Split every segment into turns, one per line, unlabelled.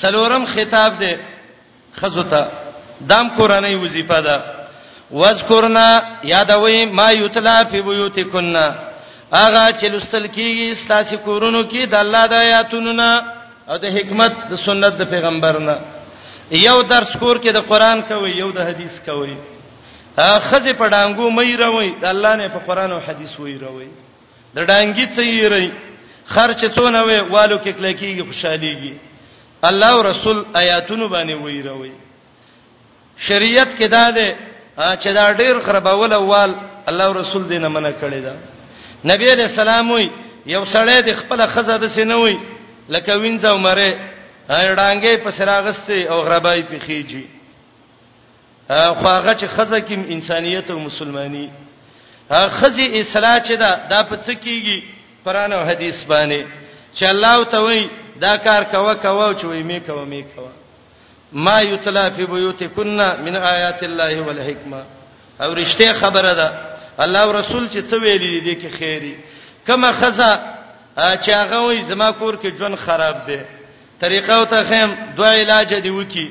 څلورم خطاب دی خزو ته دام قرانه وظیفه ده واذکرنا یادوي ما یتلا فی بیوتکن اغه چې لستل کیږي ستاسو کورونو کې د الله د آیاتونو نه او د حکمت د سنت د پیغمبر نه یو درس کور کې د قران کوي یو د حدیث کوي خزه په ډانګو مې روي د الله نه په قران او حدیث وې روي د ډانګي څیری خر چې څونه وي والو کې کلکیږي خوشاليږي الله او رسول آیاتونو باندې ویروي شریعت کې دا ده چې دا ډیر خرابول وال الله او رسول دې نه منع کړی دا نبی علیہ السلام وی یو سړی د خپل خزه د سینوي لکه وینځه عمره ډانګې په سراغسته او غربای په خيږي خو هغه چې خزه کې انسانيت او مسلمانۍ خزه اصلاح چې دا د پڅ کیږي قران او حديث باندې چې الله ته وایي دا کار کوا کوا چې وایي می کوا می کوا ما یتلا فی بیوتکن من آیات الله والحکمه او رښتیا خبره ده الله او رسول چې څه ویلي دي کې خیری کما خزه چې هغه وایي زما کور کې ژوند خراب دی طریقه او ته خیم دوه علاج دی وکی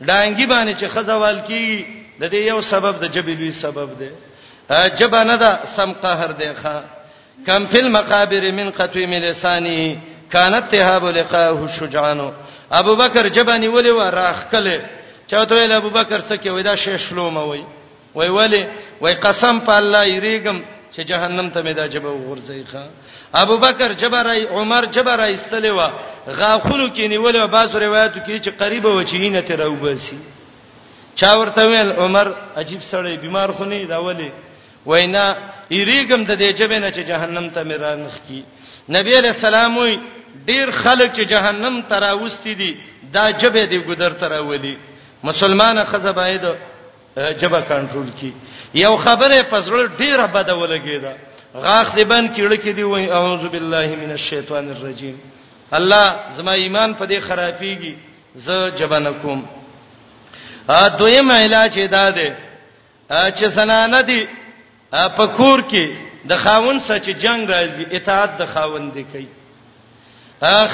ډانګي باندې چې خزوال کیږي د دې یو سبب د جبې لوی سبب دی جبه نه ده سم قهر دی ښا کم فل مقابر من قطوی ملسانی کانت تهاب لقاه الشجعان ابو بکر جبانی ولې و راخ کله چاته ویل ابو بکر څه کې وای دا شیش لومه وای وای ولی وای قسم په الله یریګم چې جهنم ته مې دا جبه وغورځي ښا ابو بکر جبرای عمر جبرای استلې وا غاخونو کې نیول او باز روایتو کې چې قریب و چې نه ته راوباسي چا ورته ویل عمر عجیب سړی بیمار خو نه دا ولی وینا یریګم د دې جبه نه چې جهنم ته مې رانخ کی نبی علیہ السلام وی ډیر خلک چې جهنم تراوستی دي دا جبه دی ګذر تراولي مسلمانه خزه باید جبه کنټرول کی یو خبره پزړه ډیره بده ولګیدا غاخ دی بند کیړه کې دی وای اعوذ بالله من الشیطان الرجیم الله زما ایمان په دې خرابېږي زه جبنه کوم ا دویم علاج دا ده چې زنانه دي په کور کې د خاون سره چې جنگ راځي اطاعت د خاون دی کوي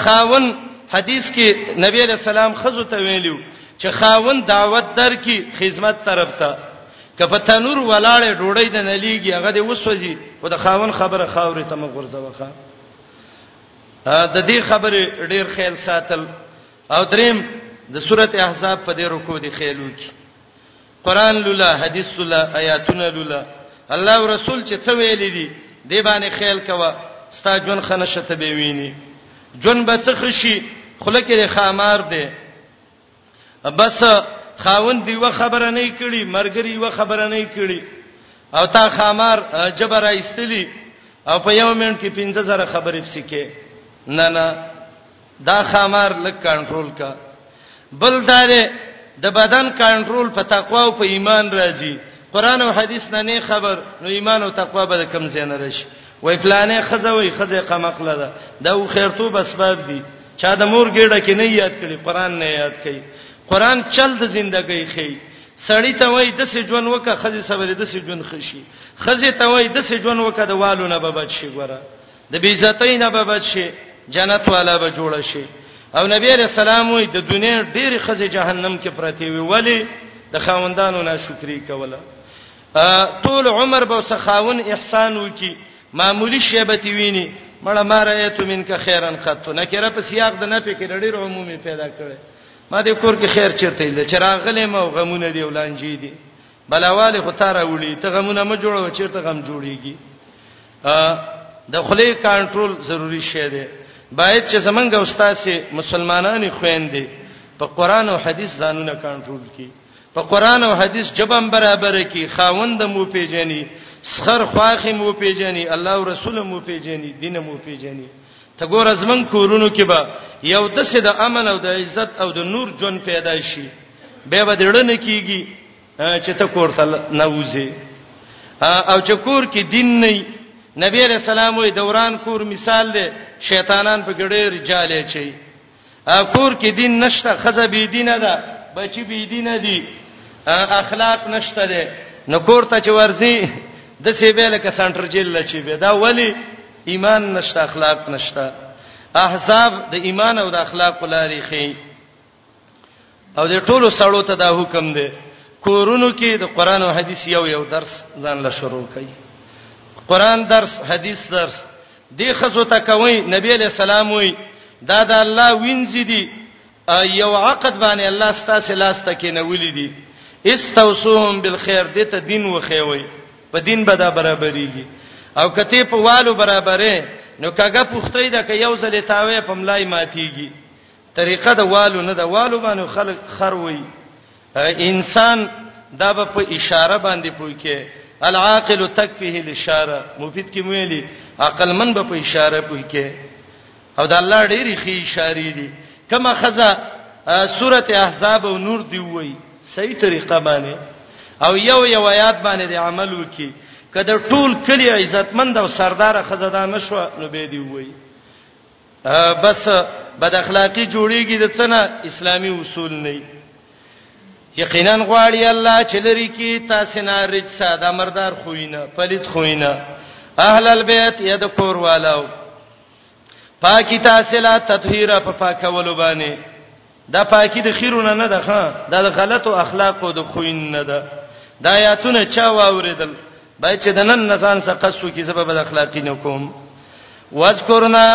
خاون حدیث کې نبی علیہ السلام خزو ته ویلو چې خاون دعوت در کی خدمت طرف ته کفه تنور ولاړې ډوړې د نلیږي هغه د وسوځي خو د خاون خبره خاورې ته مغرزه وخه د دې خبرې ډیر خیال ساتل او دریم د سورته احزاب په دې رکو دي خیالو کې قران لولا حدیث لولا آیاتونه لولا الله او رسول چې څه ویل دي دی باندې خیال کوا ستا جون خنه شته به ویني جون به څه خشي خله کې خامار دی بس خاون دی و خبره نه کړي مرګري و خبره نه کړي او تا خامار جبر ایستلی او په یو منټ کې 15000 خبرې پسې کې نه نه دا خمار لک کنټرول کا بل داره د بدن کنټرول په تقوا او په ایمان راځي قران او حدیث نه نه خبر نو ایمان او تقوا به کم زینه راشي وای پلانې خزه وای خزه قمقله ده دا او خیرتو بسباب دي چا د مور ګډه کې نه یاد کړي قران نه یاد کړي قران چل د ژوندۍ خي سړی ته وای د سې ژوند وکه خزه صبر د سې ژوند خشي خزه ته وای د سې ژوند وکه د والو نه به بچي ګوره د بی عزتۍ نه به بچ شي جنت والا به جوړ شي او نبی علیہ السلام وی د دنیا ډېری خزه جهنم کې پرتی وی ولی د خاوندانو ناشکری کوله طول عمر به سخاون احسان وکي معمولی شیبت ویني مړه ما رایت منک خیرن قط نکره په سیاق د نه فکر ډېر عمومي پیدا کړي ما دې کور کې خیر چیرته لیدل چې راغلې ما غمونه دی ولانجې دي بلاواله خو تاره وړي ته غمونه ما جوړو چیرته غم جوړيږي د خلی کنټرول ضروری شی دی باید چې زمنګ استاد سي مسلمانانی خويندې په قران او حديث ځانونه کنټرول کړي په قران او حديث جبم برابر کړي خاوند مو پیژني سخر خواخي مو پیژني الله او رسول مو پیژني دین مو پیژني ته ګور زمنګ کورونو کې به یو د سه د امن او د عزت او د نور جون پیدا شي به به دړنه کیږي چې ته کور ته نه وځي او چې کور کې دین نه نبی رسول الله وي دوران کور مثال دی شیطانان په ګډه رجالې چي کور کې دین نشته خزه بی دینه ده بچی بی دینه دي اخلاق نشته ده نو کور ته چې ورځي د سی به لکه سنټر جیل لچی به دا ولی ایمان نشته اخلاق نشته احزاب د ایمان او د اخلاق لاري خي او د ټولو سړو ته دا حکم دی کورونو کې د قران او حدیث یو یو درس ځان له شروع کړي قران درس حدیث درس دی خزو ته کوي نبی علیہ السلام وی دا د الله وینځي دي یو عقد باندې الله ستاسو لاس ته کې نه ولې دي استوسوهم بالخير دې ته دین وخیوي په دین به دا برابرېږي او کته په والو برابرې نو کګه پختې دا کې یو ځلې تاوې په ملای ماتيږي طریقه د والو نه د والو باندې خلک خر وي انسان دا به په اشاره باندې پوي کې العاقل تکفیه الاشاره مفید کې ویلي عقل من به په اشاره پوي کې او د الله ډېری خي اشاره دي کما خزا سوره احزاب او نور دی وای صحیح طریقه باندې او یو یو آیات باندې د عمل وکي کله ټول کلی عزتمند او سردار خزدان شو نو به دی وای بس بد اخلاقی جوړیږي د څنګه اسلامی اصول نه یقینا غواړي الله چې لري کې تاسو نه رجسا د مردار خوینه پلید خوینه اهل البیت یا د کور والو پاکی تاسو لا تطهیر په پاکولو باندې دا پاکي د خیرونه نه ده ها دا د غلطو اخلاقو د خوین نه ده دا آیاتونه چا واوریدل بای چې د نن نسان څخه قصو کې سبب د اخلاقی نه کوم واذکرنا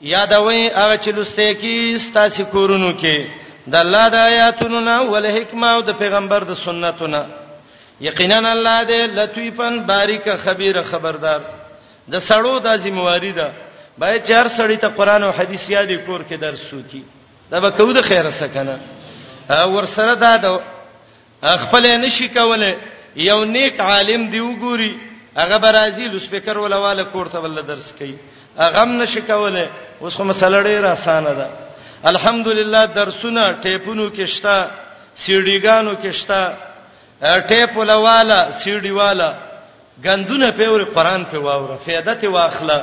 یادوي هغه چې لسته کې ستاسو کورونو کې د الله د آیاتونو نه ول حکمت او د پیغمبر د سنتونو یقینا الله دې لطیفن باریک خبیر خبردار د سړو د ذمہ واری ده باید چې هر سړی ته قران او حدیث یاد کور کې درس وکي دا به کو د خیره سکنه ور سره دا د خپل نشي کوله یو نیک عالم دی وګوري هغه برازي د سپیکر ولواله کوړته ول درس کوي هغه هم نشي کوله اوس خو مسله ډیره اسانه ده الحمدلله درسونه ټیپونو کې شته سیډیګانو کې شته ټیپ ولواله سیډیواله ګندونه په ور قران په واوره فایده ته واخله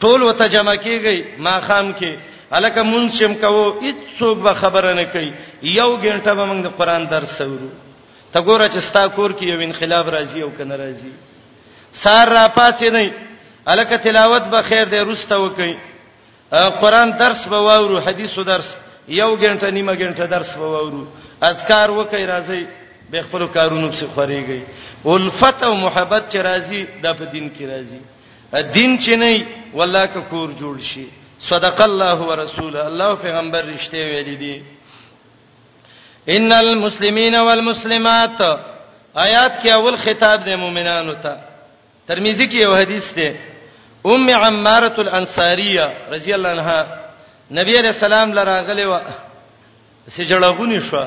ټول وته جمع کیږي ما خام کې الکه مونږ شم کوو هیڅوک به خبره نه کوي یو غنټه به موږ د قران درس ورو ته ګوره چې ستا کور کې یو انقلاب راځي او کنه راځي سار را پاتې نه الکه تلاوت به خیر دی روسته وکي قران درس به واورو حدیث درس یو غنټه نیمه غنټه درس به واورو اذکار وکي راځي به خپل کارونو څخه خوريږي الفت او محبت چې راځي د په دین کې راځي دین چې نه والله که کور جوړ شي صدق الله ورسوله الله پیغمبر رښتې ویل دي ان المسلمین والمسلمات آیات کې اول خطاب د مؤمنانو ته ترمذی کې یو حدیث دی ام عماره الانصاریه رضی الله عنها نبی علیہ السلام لراغلی و سجړغونی شو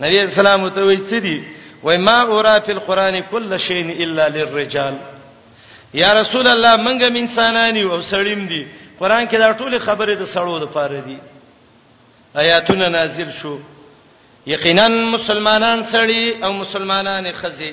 نبی علیہ السلام ته وی څه دی وای ما اورا فی القران کل شیء الا للرجال یا رسول الله منګه من انسانانی او سړیم دی قران کې دا ټول خبره د سړو د پاره دی آیاتونه نازل شو یقینا مسلمانان سړی او مسلمانان خزی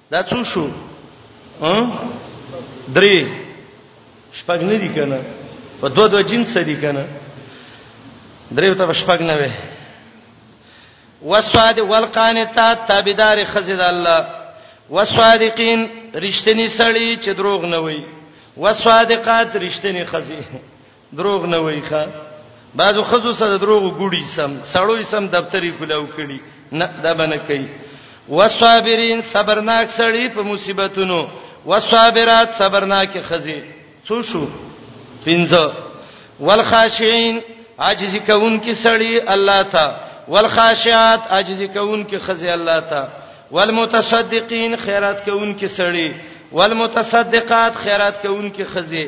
دا څو شو ها درې شپږ نه دي کنه په دوه دوه جنس دي کنه درې ته شپږ نه وي وسواد والقانتات تابعدار خزید الله وسوادقین رښتینی سړی چې دروغ نه وي وسوادقات رښتینی خزی دروغ نه وای ښا بعضو خزو سره دروغ ګړي سم سړوي سم دفتری کولاو کړي نه دا بنه کوي وصابرین صبرناک سړی په مصیبتونو وصابرات صبرناک خزي څو شو پنځه والخاشعين عاجزی کون کی سړی الله تا والخاشعات عاجزی کون کی خزي الله تا والمتصدقین خیرات کون کی سړی والمتصدقات خیرات کون کی خزي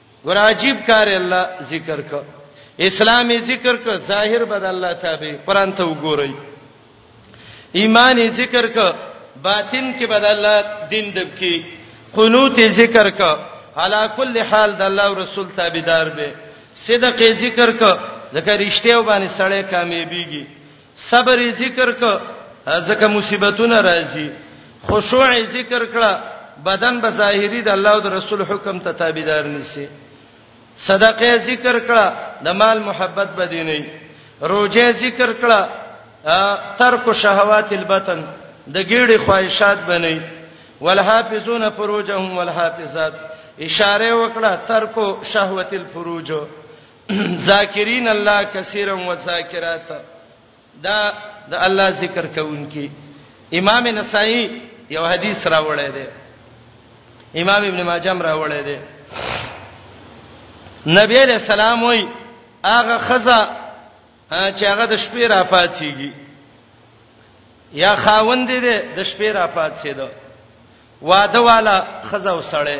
ګور عجیب کار الله ذکر ک اسلام ذکر ک ظاهر بد الله تابع قران ته وګورئ ایمان ذکر ک باطن کې بد الله دین دب کې قنوت ذکر ک علا کل حال د الله او رسول تابعدار به صدق ذکر ک ځکه رښتیا باندې سړی کامیابیږي صبر ذکر ک ځکه مصیبتونه راځي خشوع ذکر کړه بدن به ظاهری د الله او د رسول حکم ته تابعدار نشي صدقه ذکر کړه د مال محبت بدینې روزه ذکر کړه ترک شهوات البطن د ګیړې خواهشات بنئ والحافظون فروجهم والحافظات اشاره وکړه ترکو شهوت الفروج ذاکرین الله کثیرا و ذاکرات دا د الله ذکر کوونکی امام نسائی یو حدیث راوړی دی امام ابن ماجه هم راوړی دی نبی علیہ السلام وای هغه خزه چې هغه د شپې را پاتېږي یا خاوند دې د شپې را پاتې ده واده والا خزه وسړې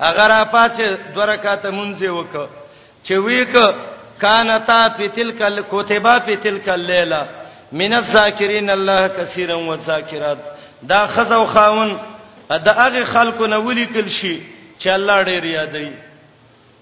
هغه را پاتې دوه رکعاته مونږ یې وکړ چې ویک کانتا فی تلک الکتبه فی تلک الليله من الذاکرین الله کثیرا والذاکرات دا خزو خاون دا هغه خلکو نه ولیکل شي چې الله ډیر یادوي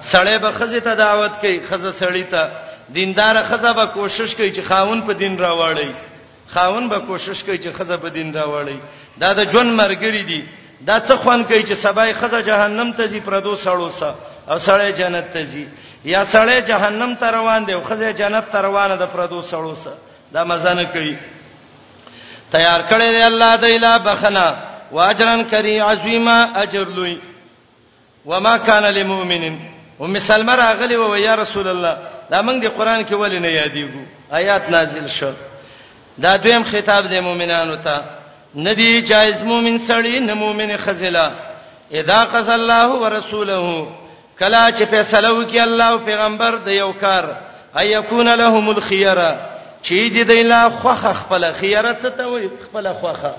سړی به خزه ته دعوت کوي خزه سړی ته دیندار خزه به کوشش کوي چې خاون په دین راوړي خاون به کوشش کوي چې خزه په دین راوړي دا د جون مرګری دي دا څه خوان کوي چې سبای خزه جهنم ته ځي پردو سړو سره او سړی جنت ته ځي یا سړی جهنم ته روان دی او خزه جنت ته روانه د پردو سړو سره دا مزه نه کوي تیار کړی دی الله د اله بخنا واجرن کری عظیما اجر لوی وما كان لمؤمن ام سلمہ راغلی و یا رسول الله دا موږ د قران کې ولې نه یادېګو آیات نازل شو دا دویم خطاب د مؤمنانو ته ندی جایز مؤمن سړی نه مؤمن خزلا اذا قص الله ورسوله کلا چې فیصله وکي الله او پیغمبر د یو کار ايكون لهم الخيره چې دې د الله خوخه خپل خیره څه ته وي خپل خوخه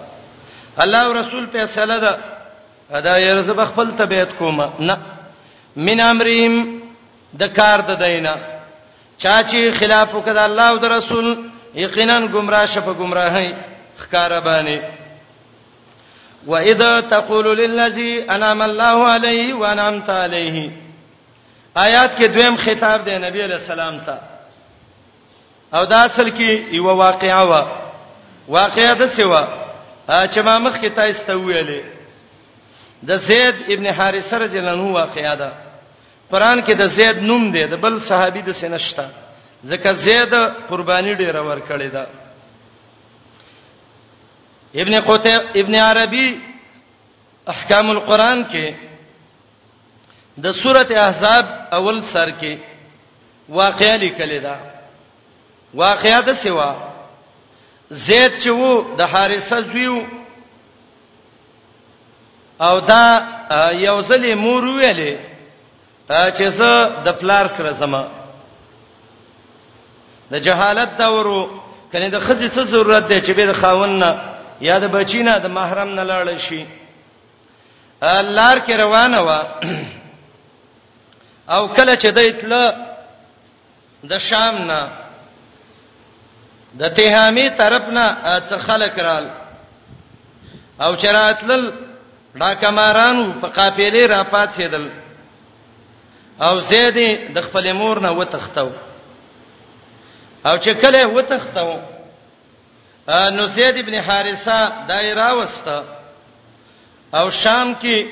الله او رسول فیصله ده ادا يرز بخپل تبيت کوم نه من امرهم د کار د دینه چا چې خلاف وکړ الله او د رسول یقینا گمراه شپه گمراهی خکار باندې واذا تقول للذي انعم الله عليه وانعمت عليه آیات کې دویم خطاب دی نبی علیہ السلام ته او دا اصل کې یو واقعا و واقعا د سیوا چې ما مخ کې تاسو ته ویلې د زید ابن حارثه رضی الله عنه واقعا ده قران کې د زید نوم دی د بل صحابي د سینشتہ ځکه زید قرباني ډیر ور کړی ده ابن قتيب ابن عربي احکام القرآن کې د سورته احزاب اول سر کې واقعا لیکل دا واقعا د سیوا زید چې وو د حارثه زویو او دا یو ځلې مور ویلې چې زه د پلار کړه زما د جهالت دورو کنه د خزې څه ضرورت دی چې به د خاون نه یا د بچی نه د محرم نه لاړ شي لار کې روانه و او کله چې د اتله د شام نه د تهامي طرف نه څه خلک رال او چراتل ډاکمارانو په قافلې را پات سیدل او زید د خپل مور نه وتختو او چې کله وتختو نو زید ابن حارثه دای راوست او شام کې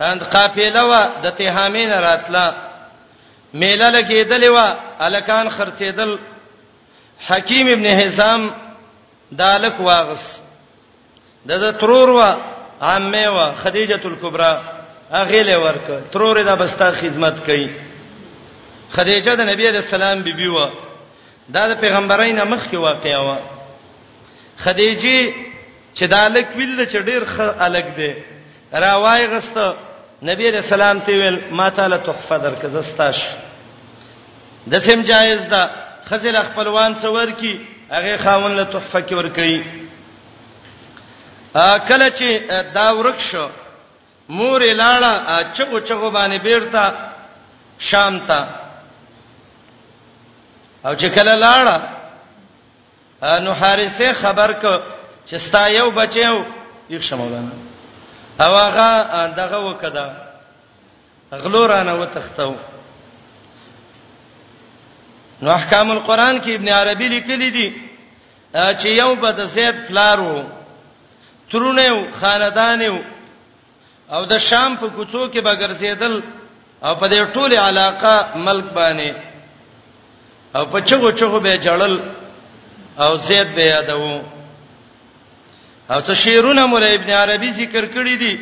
اند قافله وا د تهامین راتله میله لګیدلې وا الکان خرڅیدل حکیم ابن حزام دالک واغس د د ترور وا عامه وا خدیجه الکبرى هغه له ورک ترور دا بستا خدمت کوي خدیجه د نبی علیہ السلام بیبي بی وا دا د پیغمبرای نه مخکې واقعا وا خدیجه چې دا لک ویل چې ډیر خ الګ دی راوای غست نبی علیہ السلام ته ویل ما تعالی تحفه درک زستاش د سیم جایز ده خزل خپلوان څور کی هغه خاون له تحفه کې ور کوي کله چې دا ورک شو مور لاړه چغو چغو باندې بیرته شام ته او چې کله لاړه نو حارثه خبر ک چې ستا یو بچیو یو شمولانه او هغه دغه وکړه غلو رانه وتختو نو احکام القرآن کې ابن عربي لیکلي دي چې یو به د زید پلار وو ترونه او خاندان او د شام په کوڅو کې به ګرځیدل او په دې ټوله علاقه ملک باندې او په چغو چغو به جړل او زید به یادو او څه شعرونه مول ابن عربي ذکر کړی دي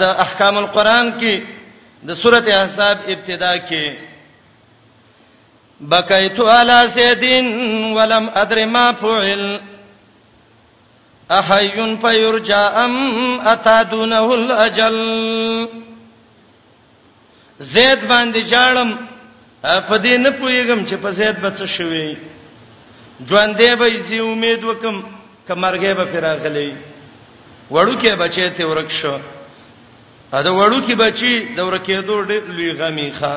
د احکام القرآن کې د سورته احزاب ابتدا کې بکیت علی سیدین ولم ادر ما فعل احیون فیرجا ام اتا دونه الاجل زید باندې جاړم په دې نه پویګم چې په زید بچ شوی ژوندې به زی امید وکم کمرګې به فراغلې وړو کې بچې ته ورک شو دا وړو کې بچي د ورکې دوه لوی غمی ښا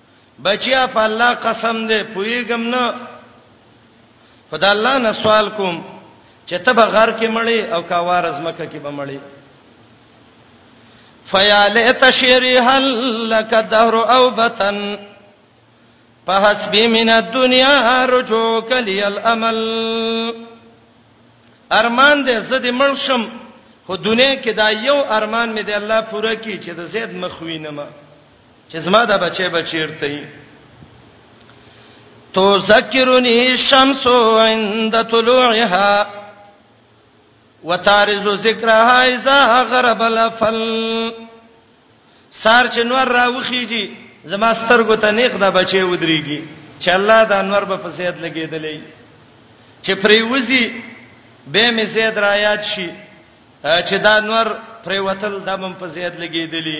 بچیا په الله قسم دې پویګم نه خدای الله نه سوال کوم چې ته به غر کې مړې او کا وارز مکه کې به مړې فیالیت شری هل لک دهر او بتن فحسبی من الدنیا رجو کلی الامل ارمان دې زدي مړ شم خو دنیا کې دا یو ارمان مې دی الله پوره کړي چې د زید مخوینه ما چې زما دا بچي بچیرته یې تو ذکرنی الشمس عند طلوعها وتارز ذکرها اذا غرب الفل سار چې نور راوخیږي زما سترګو ته نیک دا بچي ودرېږي چې الله دا نور په فساد لګېدلې چې پریوزی به می زید را یاد شي چې دا نور پریوتل د مم فساد لګېدلې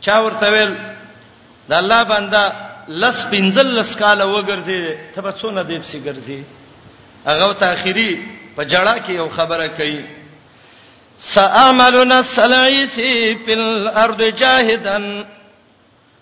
چا ورته ویل د الله بندا لس پنځل لس کال وګرځي ته به څونه دیب سي ګرځي هغه ته اخیری په جړه کې یو خبره کوي ساعملنا السلعيسي في الارض جاهدا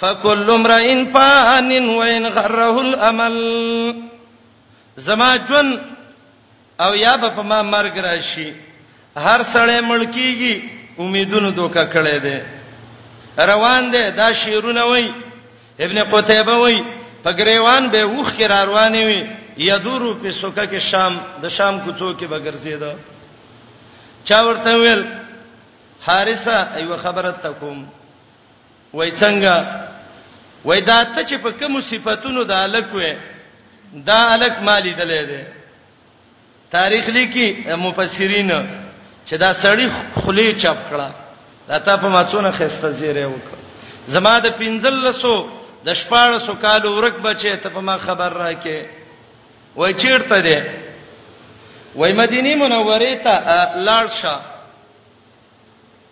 فکل امرئ فان وان غره الامل زما جون او یا به په ما مرګ راشي هر سړی ملکیږي امیدونو دوکا کړي دي روان دي دا شیرونه وای ابن قتیبه وای په گریوان به وښ کې را روانې وي یدورو په سوکه کې شام د شام کوڅو کې بغرزیدا چا ورته ویل حارثه ایو خبره تکوم وای څنګه وای دا ته چې په کوم صفاتونو د الک وې دا الک مالی دلې ده تاریخ لیکي مفسرین چې دا سړی خلی چاپ کړه دا ته په ماڅونه خسته زیره وکړه زما د 1500 د 1400 کال ورک بچي ته په ما خبر راکې وای چیرته ده وای مدینه منوره ته لاړ شه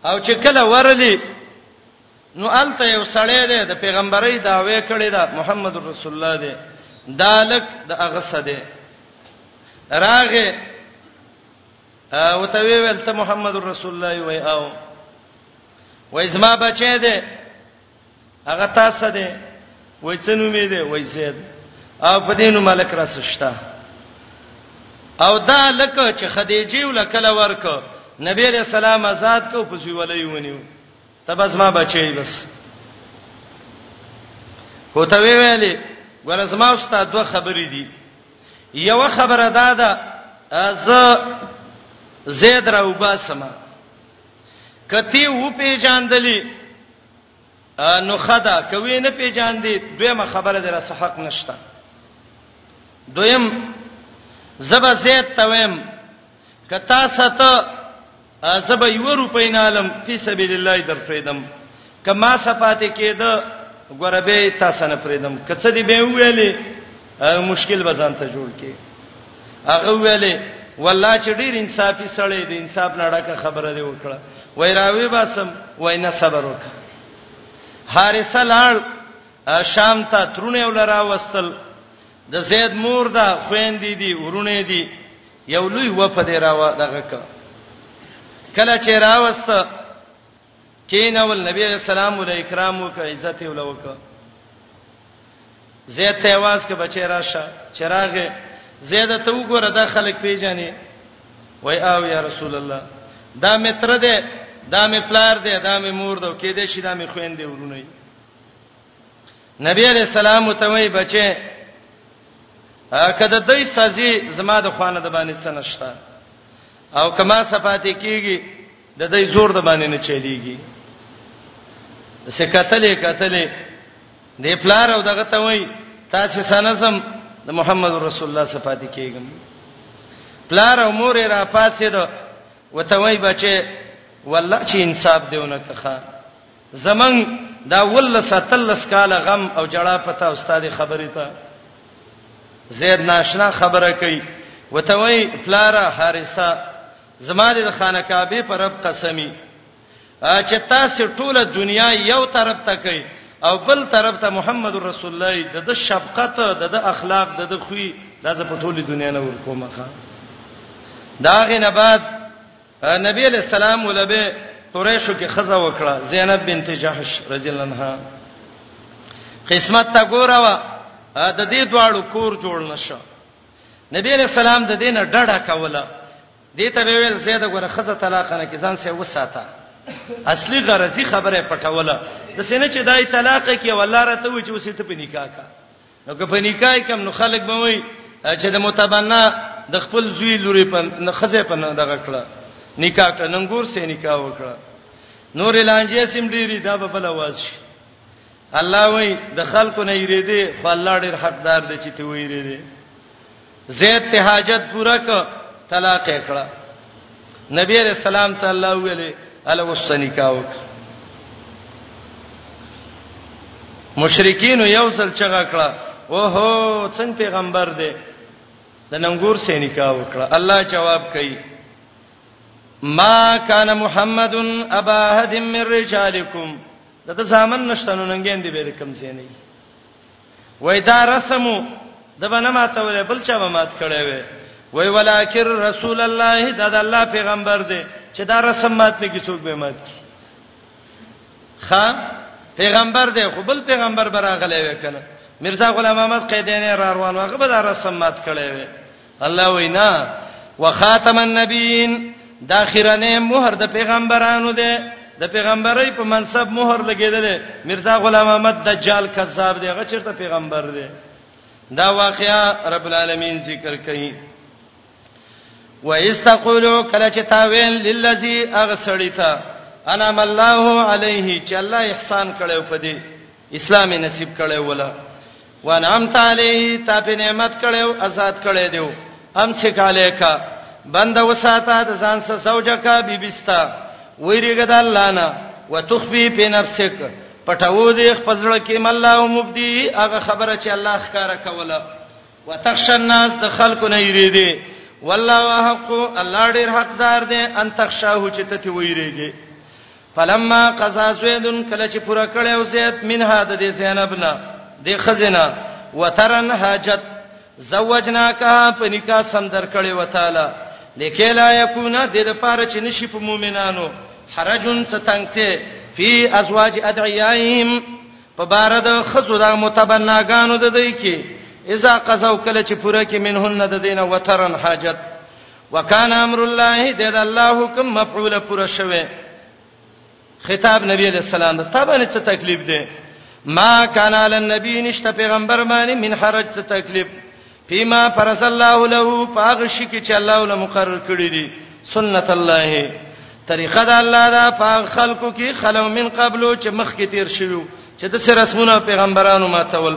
او چې کله ورلی نو الته یو سړی دی د پیغمبري داوی کړی دا محمد رسول الله دی دالک د هغه سده راغه او ته ویل ته محمد رسول الله وای او وای زما بچی دی هغه تاسو ده وای څنو می ده وای زید او په دینو ملک راسشتا او دا لکه چې خدیجه ولکله ورک نبی رسول الله آزاد کو پسې ولې ونیو تبس ما بچی بس هوته وی ویلې ګورزما استاد دوه خبرې دي یو خبره دا ده از زید راوباسما کتی و پیجاندلی نو خدا کوي نه پیجان دي دویمه خبره دره صحق نشته دویم زبا زید تویم کتا سته زبا یو روپی نالم فی سبیل الله در فریدم کما صفات کېده غربه تاسو نه فریدم کڅ دی به ویلې مشکل بزانته جوړ کې هغه ویلې والله چې ډیر انصافي سړی دی انصاف نه ډکه خبره دی وکړه وای راوي باسم وای نه صبر وک حارثه لاړ شام ته ترونه ولرا وستل د زید مور دا خويندې دي ورونه دي یو لوی وفد راو دغه کله چې راوسته کینول نبی علیہ السلام ول اکرام وک عزت ول وک زید ته आवाज کې بچی راشه چراغه زید ته وګوره دا خلک پیژنې وای او یا رسول الله دا متر دی دا می پلار دی دا می مور دی کې دې شي دا می خويندې ورونه نبی علیہ السلام متوي بچي کده دای سازي زما د خوانه د باندې څنشتا او کما صفاتی کیږي د دې زور د باندې نه چلیږي سه کتلې کتلې د پلار او دغه ته وای تاسو سنزم د محمد رسول الله صفات کېږم پلار او مور را پاتې ده وته وای بچي والله چې انصاف دیونه کخه زمنګ دا ول ستلس کال غم او جړه پتا استاد خبرې ته زید ناشنا خبره کوي وته وای پلار حارثه زما د خانه کعبه پر رب قسمی چې تاسو ټوله دنیا یو طرف ته کوي او بل طرف ته محمد رسول الله د د شفقت د د اخلاق د د خوې دا ز په ټوله دنیا نه ورکومه ښا داغه نه بعد نبی علیہ السلام ولبه قریشو کې خزه وکړه زینب بنت جحش رضی الله عنها قسمت تا ګوراوه د دې دواړو کور جوړ نشه نبی علیہ السلام د دینه ډډه کوله دې ته ویل زید غره خزه طلاق نه کې ځان سه وساته اصلي غرضی خبره پټوله د سینې چې دای طلاق کې والله راته و چې وسې ته په نکاح کا نو که په نکاح کم نو خلک به وای چې د متبنا د خپل زوی لوري په خزه په دغه کړه نکاح کړه ننګور سه نکاح وکړه نور لانجه سیم ډیری دا به بل واز شي الله وای د خلکو نه یری دی خو الله ډیر حقدار دی چې ته ویری دی زید ته حاجت پورا ک طلاق کړه نبی علیہ السلام ته الله ویلې الا وسنکاو مشرکین یو ځل چغه کړه اوهو څنګه پیغمبر دی د ننګور سې نکاح وکړه الله جواب کوي ما کان محمدن ابا احد من رجالکم دته ځامن نشته نو ننګین دی به د کم ځای نه وي وای دا رسمو د بنه ماته ولې بل چا به مات کړي وي وای ولکر رسول الله دا د الله پیغمبر دی چې دا رسم مات نه کی څوک به مات کی خا پیغمبر دی خو بل پیغمبر براغلی وکنه مرزا غلام احمد قیدینه را روان هغه به دا رسم مات کړي وي الله وینا وخاتم النبیین دا اخرنه مہر د پیغمبرانو ده د پیغمبري په منصب مہر لګیدل مرزا غلام احمد دجال کذاب دی هغه چیرته پیغمبر دی دا واقعا رب العالمین ذکر کړي و استقولو کله چې تا ویل للذي اغسړی تا انا ملله علیه چې الله احسان کړو پدې اسلام نصیب کړي ولا وانعمت علیه تا په نعمت کړي آزاد کړي دیو هم څه کاله کا بند وساته د ځان سره زوجه کا بیبستا ویریګه د الله نه وتخفي په نفسک پټاو دې خپل ځړه کې مله او مبدي هغه خبره چې الله ښکارا کوله وتخش الناس د خلکو نه یری دي والله حق الله ډیر حقدار دی ان تخشاه چې ته تی ویریږي فلما قضا زید کله چې پوره کړي او زید منها د دې زینب نه د خزینه وترن حاجت زوجناکا په نکاح سم درکړي وتعالى لکه لا یکون د دې لپاره چې نشي په مؤمنانو حرجن ستنګسه فی ازواج ادعیاهم په بار د خزو د متبناګانو د دې کې اذا قزاو کله چې پوره کې منهن د دینه وترن حاجت وکانه امر الله د الله حکم مفعول پر شوه خطاب نبی علیہ السلام ته تابانه څه تکلیف دی ما کان علی النبی نشته پیغمبر باندې من حرج څه تکلیف فيما فرض الله له پاغ شي کې چې الله ول مقرر کړی دی سنت الله طریقه د الله دا پاغ خلقو کې خلو من قبلو چې مخ کې تیر شوی چې د سر رسمونه پیغمبرانو ماتول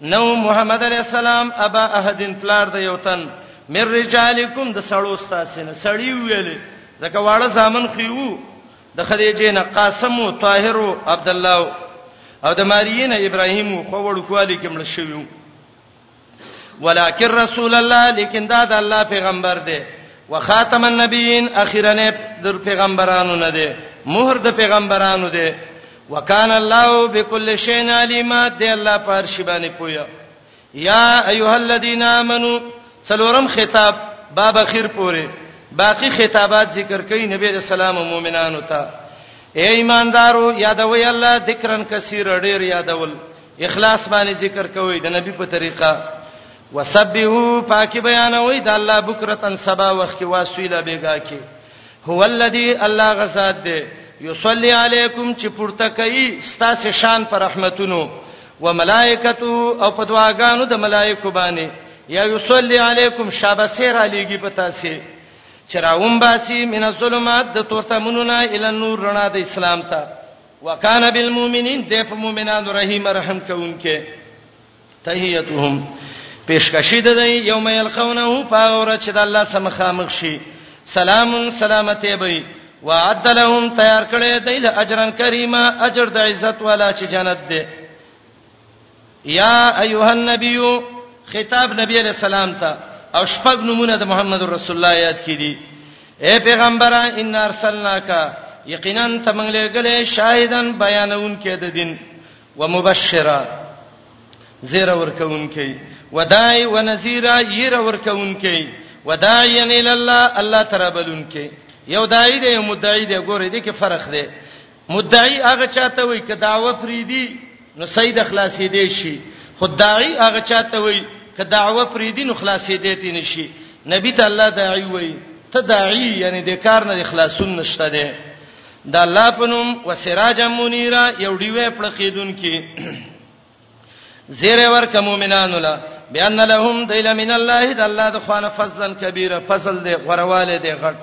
نو محمد علی السلام ابا احدن پلار د یو تن مر رجالکم د سړو ستاسینه سړی ویلې ځکه واړه ځامن خيو د خدیجه نه قاسم او طاهر او عبد الله او د ماریین ابراهیم خو وړکوالی کې مړ شوی ولکن رسول الله لیکن دا د الله پیغمبر دی وخاتم النبیین اخیرنه د پیغمبرانو نه دی مہر د پیغمبرانو دی وکانه الله بكل شيء عليما دی الله پر شی باندې پویا یا ایها الذین آمنو څلورم خطاب باب اخیر پوره باقی خطابات ذکر کوي نبی رسول الله مؤمنانو ته اے ایماندارو یادوي الله ذکرن کثیر ډیر یادول اخلاص باندې ذکر کوي د نبی په طریقه وسبحو پاکي بیانوي د الله بکرتن سبا وخت کې واسویلا بیګا کې هو الذی الله غزاد دی یصلی علیکم چې پورته کوي ستاسو شان پر رحمتونو و ملائکتو او په دعاګانو د ملائکه باندې یا یصلی علیکم شابسیر علیږي په تاسو چراوم باسی من الظلمات د تورتمونو نه ال نور رڼا د اسلام ته وکانه بالمؤمنین د په مؤمنانو رحیم رحم کوونکې تحیتهم پیشکشی ده دی یوم یلقونه پاور چې د الله سم خامخ شي سلام سلامته به وعد لهم تیار کړي دی له اجرن کریمه اجر د عزت والا چې جنت ده یا ایها النبی خطاب نبی علیہ السلام ته او شپږ نمونه د محمد رسول الله یاد کړي اے پیغمبره ان ارسلناک یقینا تمنګلې غلې شاهدن بیانون کې د دین ومبشرا زیر ورکونکي ودای ونذیرا ير ورکونکي وداعيا الى الله الله ترابلونکي یو دای دی یو مدعی دی ګوره دې کې فرق دی مدعی هغه چاته وای ک دعوه فریدی نو سید خلاصې دی شي خدای هغه چاته وای ک دعوه فریدی نو خلاصې دی تی نشي نبی ته الله داعی وای ته داعی یعنی د کار نه خلاصون نشته دی د الله په نوم وسراج منیرا یو دیوې پړقیدون کې زیر ور کوم مؤمنانو لا بیان لهم دیل من الله د الله د خوانه فضلن کبیره فضل دی غرواله دی غټ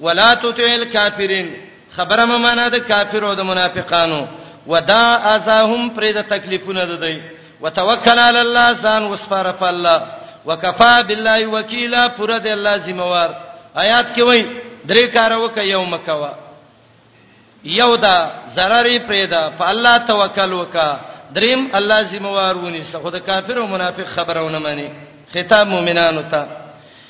ولا تطیل کافرین خبره مې معنا د کافرو د منافقانو ودا ازاهم پرې د تکلیفونه ده دی وتوکل علی الله ځان وسپاره په الله وکفا بالله وکیلا پر دې الله ذمہوار آیات کې وای درې کار وک یو مکوا یو دا zarar پرېدا په الله توکل وکا دریم الله ذمہوار ونی څه خود کافر او منافق خبرونه مانی خطاب مؤمنانو ته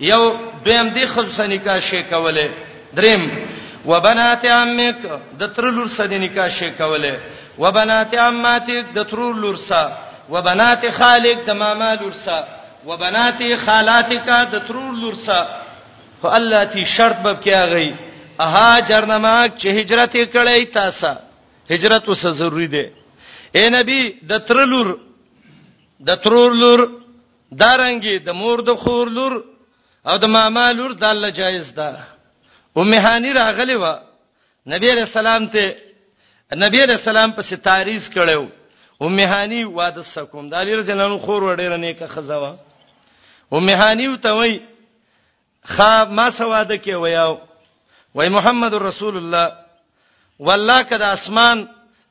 یو دویم دی خود سره نکاح شي کوله دریم وبنات عمک د تر لور سره نکاح شي کوله وبنات عماتک د تر لور سره وبنات خالق د ماما لور سره وبنات خالاتک د تر لور سره خو الله تی شرط به کیږي اها جرنماک چې هجرت کړی تاسو هجرت وسه ضروری دی اے نبی د تر لور د تر لور دا رنګي د مور د خور لور او د ماما لور د الله جایز ده ام هانی راغلی و نبی علیہ السلام ته نبی علیہ السلام په ستاریز کړو ام هانی واده سکوم د علی رضی الله عنه خور وړه نه که خزوا ام هانی ته وای خا ما سواده کې ویاو وای محمد رسول الله والله کدا اسمان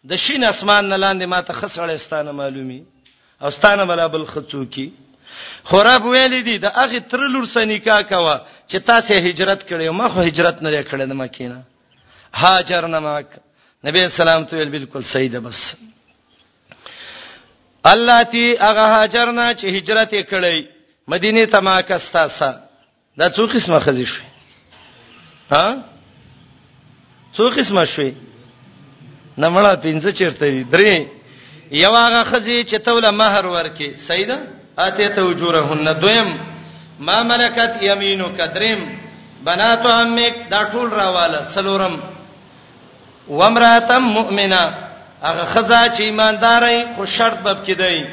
د شین اسمان نه لاندې ما ته خسړې ستانه معلومي او ستانه بلا بل خڅو کی خوراب ویلې دي د اغه تر لور سنیکا کوا چې تاسو هجرت کړی ما خو هجرت نه کړی نه مکینه هاجر نه مک نبی اسلام ته ویل بالکل صحیح ده بس الله تی هغه هاجر نه چې هجرت کړی مدینه ته ما کستا سا دا څو قسمه خزي شو ها څو قسمه شوي نه مړه پنځه چیرته دي درې یو هغه خزي چې توله مہر ورکي سیدا اته ته وجورهن دویم ما ملکت یمینک دریم بنات عمک دا ټول راواله څلورم وامراتم مؤمنه هغه خزا چې ایمانداري خو شرط باب کې دی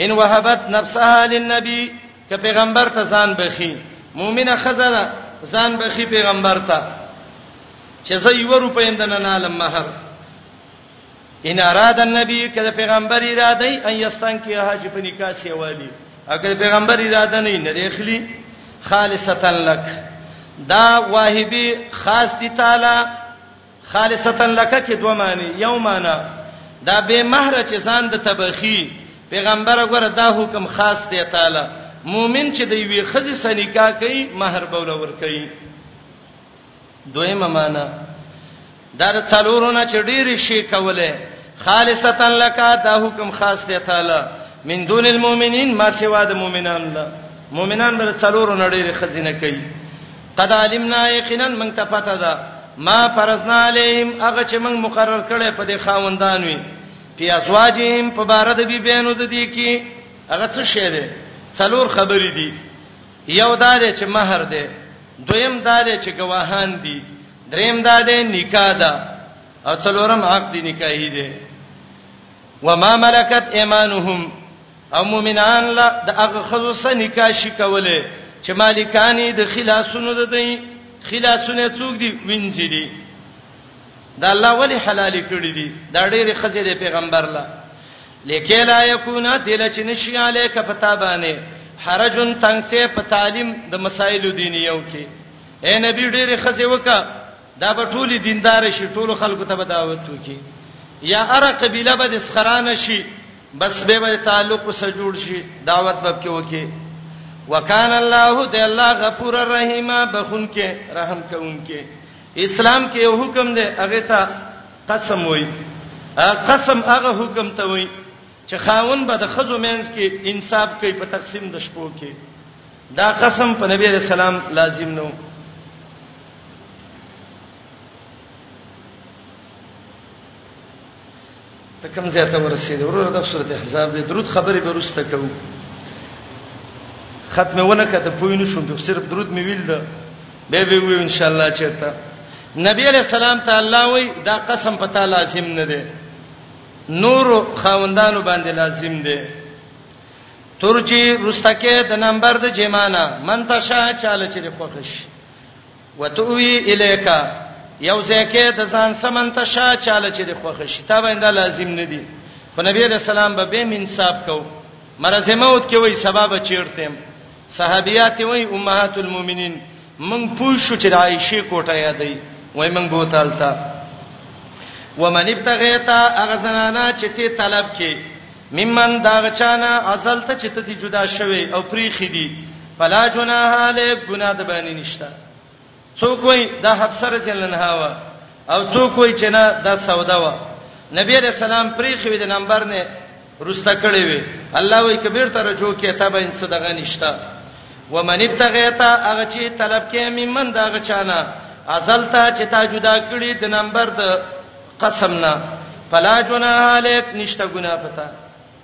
ان وهبت نفسها للنبي ک پیغمبر ته ځان بخي مؤمنه خزا ده ځان بخي پیغمبر ته چې زه یو روپې اندنه نالم مہر ان اراد النبي کله پیغمبر اراده ای ان یستنکیه چې په نکاح سی والی اګه پیغمبر اراده نه نه اخلي خالصتا لك دا واهبي خاص دي تعالی خالصتا لك کې دوه معنی یو معنی دا به مہر چې ځان د تبخی پیغمبر غره دا حکم خاص دی تعالی مؤمن چې دی وی خزي سنیکا کوي مہر بوله ور کوي دویمه معنا دا د څلورونه چې ډېری شي کوله خالصتا لك دا حکم خاص دی تعالی من دون المؤمنین ما سوا د مؤمنان لا مؤمنان به څلورو نړۍ خزینه کوي قد علمنا یقینا من تفته دا ما فرضنا علیهم هغه چې موږ مقرر کړي په دې خاوندان وي په ازواجهم په بار د بیبینو د دې کې هغه څه شی دی څلور خبرې دي یو دا دی چې مہر دی دویم دا دی چې گواهان دي دریم دا دی نکاح ده او څلورم عقد نکاحي دی وما ملکت ایمانهم او مؤمنان لا د هغه خزو سره نکاح شي کوله چې مالکانی د خلاصونو د دی خلاصونه څوک دی وینځي دي دا الله ولی حلال کړی دي دا ډېری خزې د پیغمبر لا لکه لا یکون دل چې نشي الیک پتا باندې حرجن تنگ سه په تعلیم د مسائل دینیو کې اے نبی ډېر خزه وکا دا به ټول دیندار شي ټول خلکو ته دعوت وکي یا اره قبيله به د سخرانه شي بس به به تعلق سره جوړ شي دعوت به کې وکي وکان الله د الله غفور الرحیم بخون کې رحم کوونکې اسلام کې یو حکم دی هغه ته قسم وای قسم هغه حکم ته وای چې خاون به د خزو مینس کې انصاف کوي په تقسیم د شپو کې دا قسم په نبی رسول الله لازم نو ته کوم ځای ته ورسېد ورور د سورته احزاب دې درود خبرې به روسته کوو ختمونه کته پوینو شوم صرف درود مې ویل ده به به وي ان شاء الله چیرته نبی علیہ السلام ته الله وای دا قسم پتا لازم نه دی نور خاوندانو باندې لازم دی ترجی رستکه د نمبر د جمانه منتشا چاله چې خوښش وتوی الیکا یو ځکه د ځان سمنتشا چاله چې خوښش تا باندې لازم نه دی خو نبی علیہ السلام به به انصاف کو مرزه موت کې وای سبب چیرته صحابيات وای امهات المؤمنین من پوښو چې د عائشه کوټه یادې وای من بوتالتا ومن ابتغیتا هغه زنانا چې ته طلب کې ممن دا غچانا اصل ته چې ته دي جدا شوي او پریخي دي فلا جناح علیک ګناه د باندې نشته څوک وای دا حفصه رضی الله عنها وا او څوک وای چې نه دا سودا وا نبی علیہ السلام پرې خوې د نمبر نه رستا کړی وي الله وای کبیر ته رجو کې ته به صدقه نشتا ومن ابتغیتا هغه چې طلب کې ممن دا غچانا ازلتا چې تا جدا کړی د نمبر د قسم نه فلا جناح علیک نشتا ګنا پتا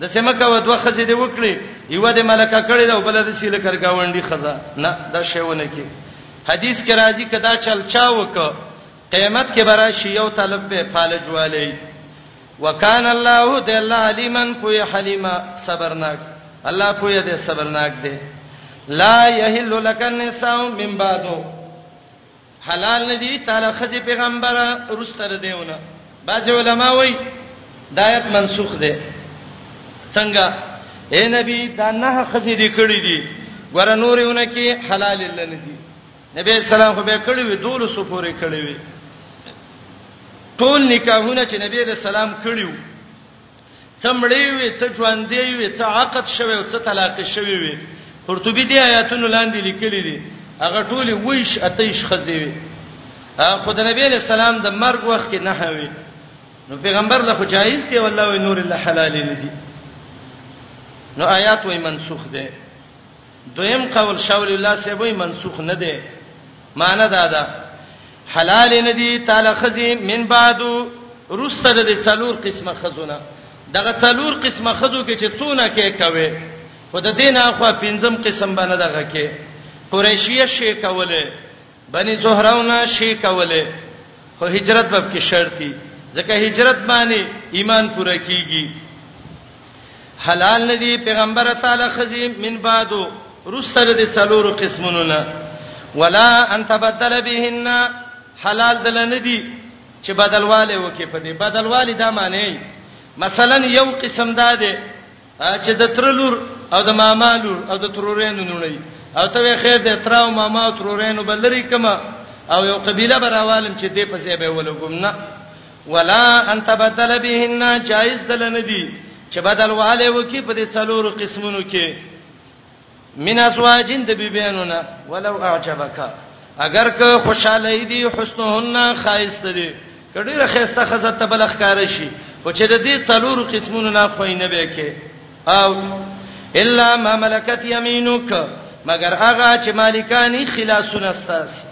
د سمکه و دوه خزې دی وکړي یو د ملکه کړي دا بل د سیل کرګاونډي خزه نه دا شیونه کې حدیث کې راځي کدا چل چا وک قیامت کې برا شی یو طالب به فالج والی وکان الله د الله علیمن پوی حلیما صبرناک الله پوی دې صبرناک دې لا یحل لک النساء من بعدو حلال نه دي تعالی خزي پیغمبر رستر دیونه باج علماء وای دایت منسوخ ده څنګه اے نبی دا نه خزي دي کړی دي ور نورونه کې حلال الا نه دي نبی اسلام خو به کړی وي دول سو پورې کړی وي ټول نکاحونه چې نبی رسول سلام کړیو څه مړې وي څه ژوندې وي څه عقد شوی او څه طلاق شوی وي قرطبي دې آیاتونو لاندې لیکلي دي هغه ټول ویش اتیش خزي وي خو د نبی له سلام د مرګ وخت کې نه هوي نو پیغمبر له جایز دی والله وی نور له حلال نه دي نو آیات وی منسوخ دي دویم قول شاول الله سیبوی منسوخ نه دی معنی دا ده حلال نه دی تعالی خزی من بعدو روسته د څلور قسمه خزونه دغه څلور قسمه خزو کې چې څونه کې کوي خود دینه خو پنځم قسم باندې دغه کې قریشیه شی کوله بني زهراونه شي کوله خو هجرت به کې شرطي ځکه هجرت باندې ایمان پوره کیږي حلال ندی پیغمبر تعالی خزی من بعدو رستل دي څلورو قسمونو نه ولا ان تبدل بهن حلال دل ندی چې بدلواله وکي په دې بدلواله دا معنی مثلا یو قسم دا دی چې د تر لور او د ماما لور او د ترورینو نونی او ته خیر د تر او ماما او ترورینو بلری کما او یو قبيله براوالم چې دې په ځای به ولګم نه ولا انت بدل بهن جائز دل ندی چې بدل والے وکي په دې څلورو قسمونو کې من ازواجین د بیبینو نه ولو اعجبک اگر که خوشاله دي حسنهن خایسته دي کډیره خیسته خزه ته بل ښکار شي خو چې د دې څلور قسمونو نه خوې نه به کې او الا ما ملکت یمینک مگر هغه چې مالکانی خلاصونه ستاسي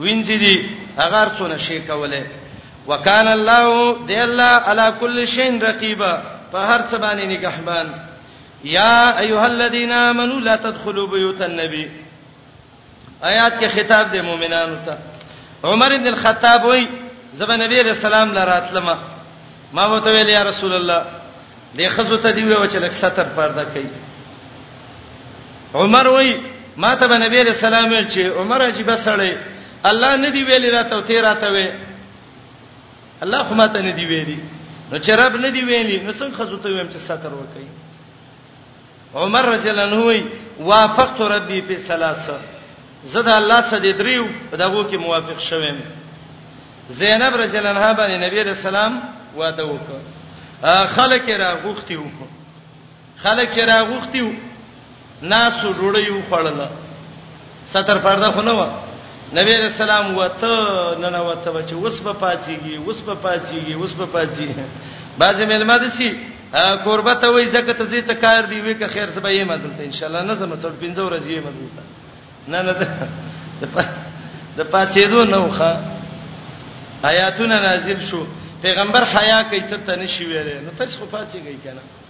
وینځي دي هغه څونه شي کوله وکال الله دی الله علی کل شین رقیبا په هر څه باندې نگهبان یا ایها الذین آمنوا لا تدخلوا بیوت النبی آیات کې خطاب دی مؤمنانو ته عمر ابن الخطاب وای زبر نبی رسول الله لراتلم ما وته ویل یا رسول الله دې خزو ته دی و چې لک ستر پرده کوي عمر وای ما ته نبی رسول الله چې عمر عجیب سړی الله ندی ویل راته تیر راته وی الله خو ماته نه دی ویلي نو چې رب نه دی ویلي نو څنګه خزو ته ویم چې ستر وکړي عمر رضی الله عنه وی وافقت ربي په ثلاثه زدا الله سدې دریو دغه کې موافق شوم زینب رضی الله عنها باندې نبی رسول الله واده وکړ خلک را غوښتي وو خلک چې راغوښتي وو ناسو ډوړی و خړل ستر پرده خو نه و نبی رسول الله وته نه نه وته بچ اوس په پاتېږي اوس په پاتېږي اوس په پاتېږي بعضې ملما دي سي قربه ته وای زکه ته زی ته کار دی وی که خیر سبا یې مدلته ان شاء الله نه زم څو پنځه ورځې یې مدلته نه نه د پاتېدو نوخه آیاتونه نازل شو پیغمبر حیا کوي څه ته نشي ویلې نو تاسو خو پاتې گئی کنه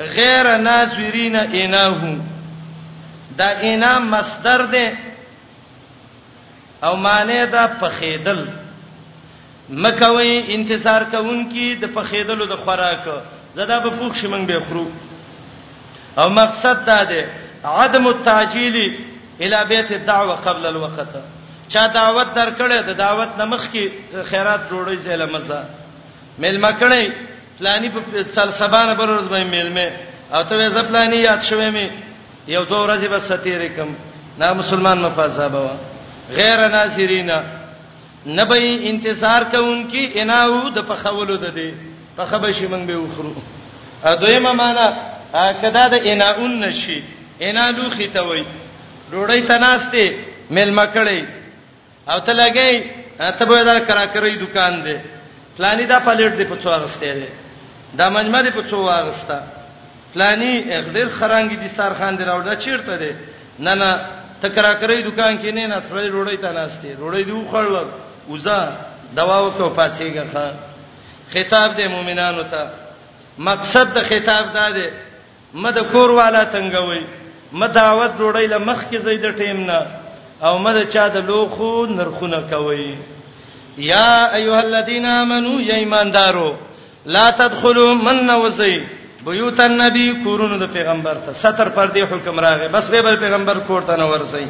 غیر ناظرین اناه دا انا مصدر ده او معنی دا پخیدل مکوي انتظار کوونکی د پخیدلو د خوراک زدا به پوښ شمن به خرو او مقصد دا ده عدم التعجيل الى بيت الدعوه قبل الوقت چا دعوت درکړې د دعوت نمخ کې خیرات ډوړې زله مزه مل مکړې پلانی په څل سبانه بل ورځ باندې میلمه او ته زه پلانی یاد شوې مې یو دوه ورځې بس ستیرې کم نه مسلمان مفاصابه وا غیر ناصرینا نبی انتظار کوونکی اناو د پخولو د دې په خبشي منګ به وخرو ا دویمه معنا کدا د اناون نشي انا لوخي ته وای ډوړی تناسته مل مکړی او ته لګی ته به دا کرا کرای دکان دی پلاني دا پلیټ دی په څو اغسته دی دا منمه دی په څو اغسته پلاني ډیر خرانګي دي ستار خان دی راوړ دا چیرته دی نه نه ته کرا کرای دکان کې نه نه سړی روړی ته ناشته روړی دی وخړل وزا دوا وکاو پاتېګه خطاب دی مؤمنانو ته مقصد د خطاب دا دی مه د کور والا تنګوي مه دعوت ډوړی له مخ کې زید ټیم نه او مه د چا د لوخو نرخونه کوي یا ایها الذین آمنو یا ایماندارو لا تدخلوا من وزي بیوت النبی کورونو د پیغمبر ته ستر پر دې حکم راغی بس به پیغمبر کور ته نه ورسي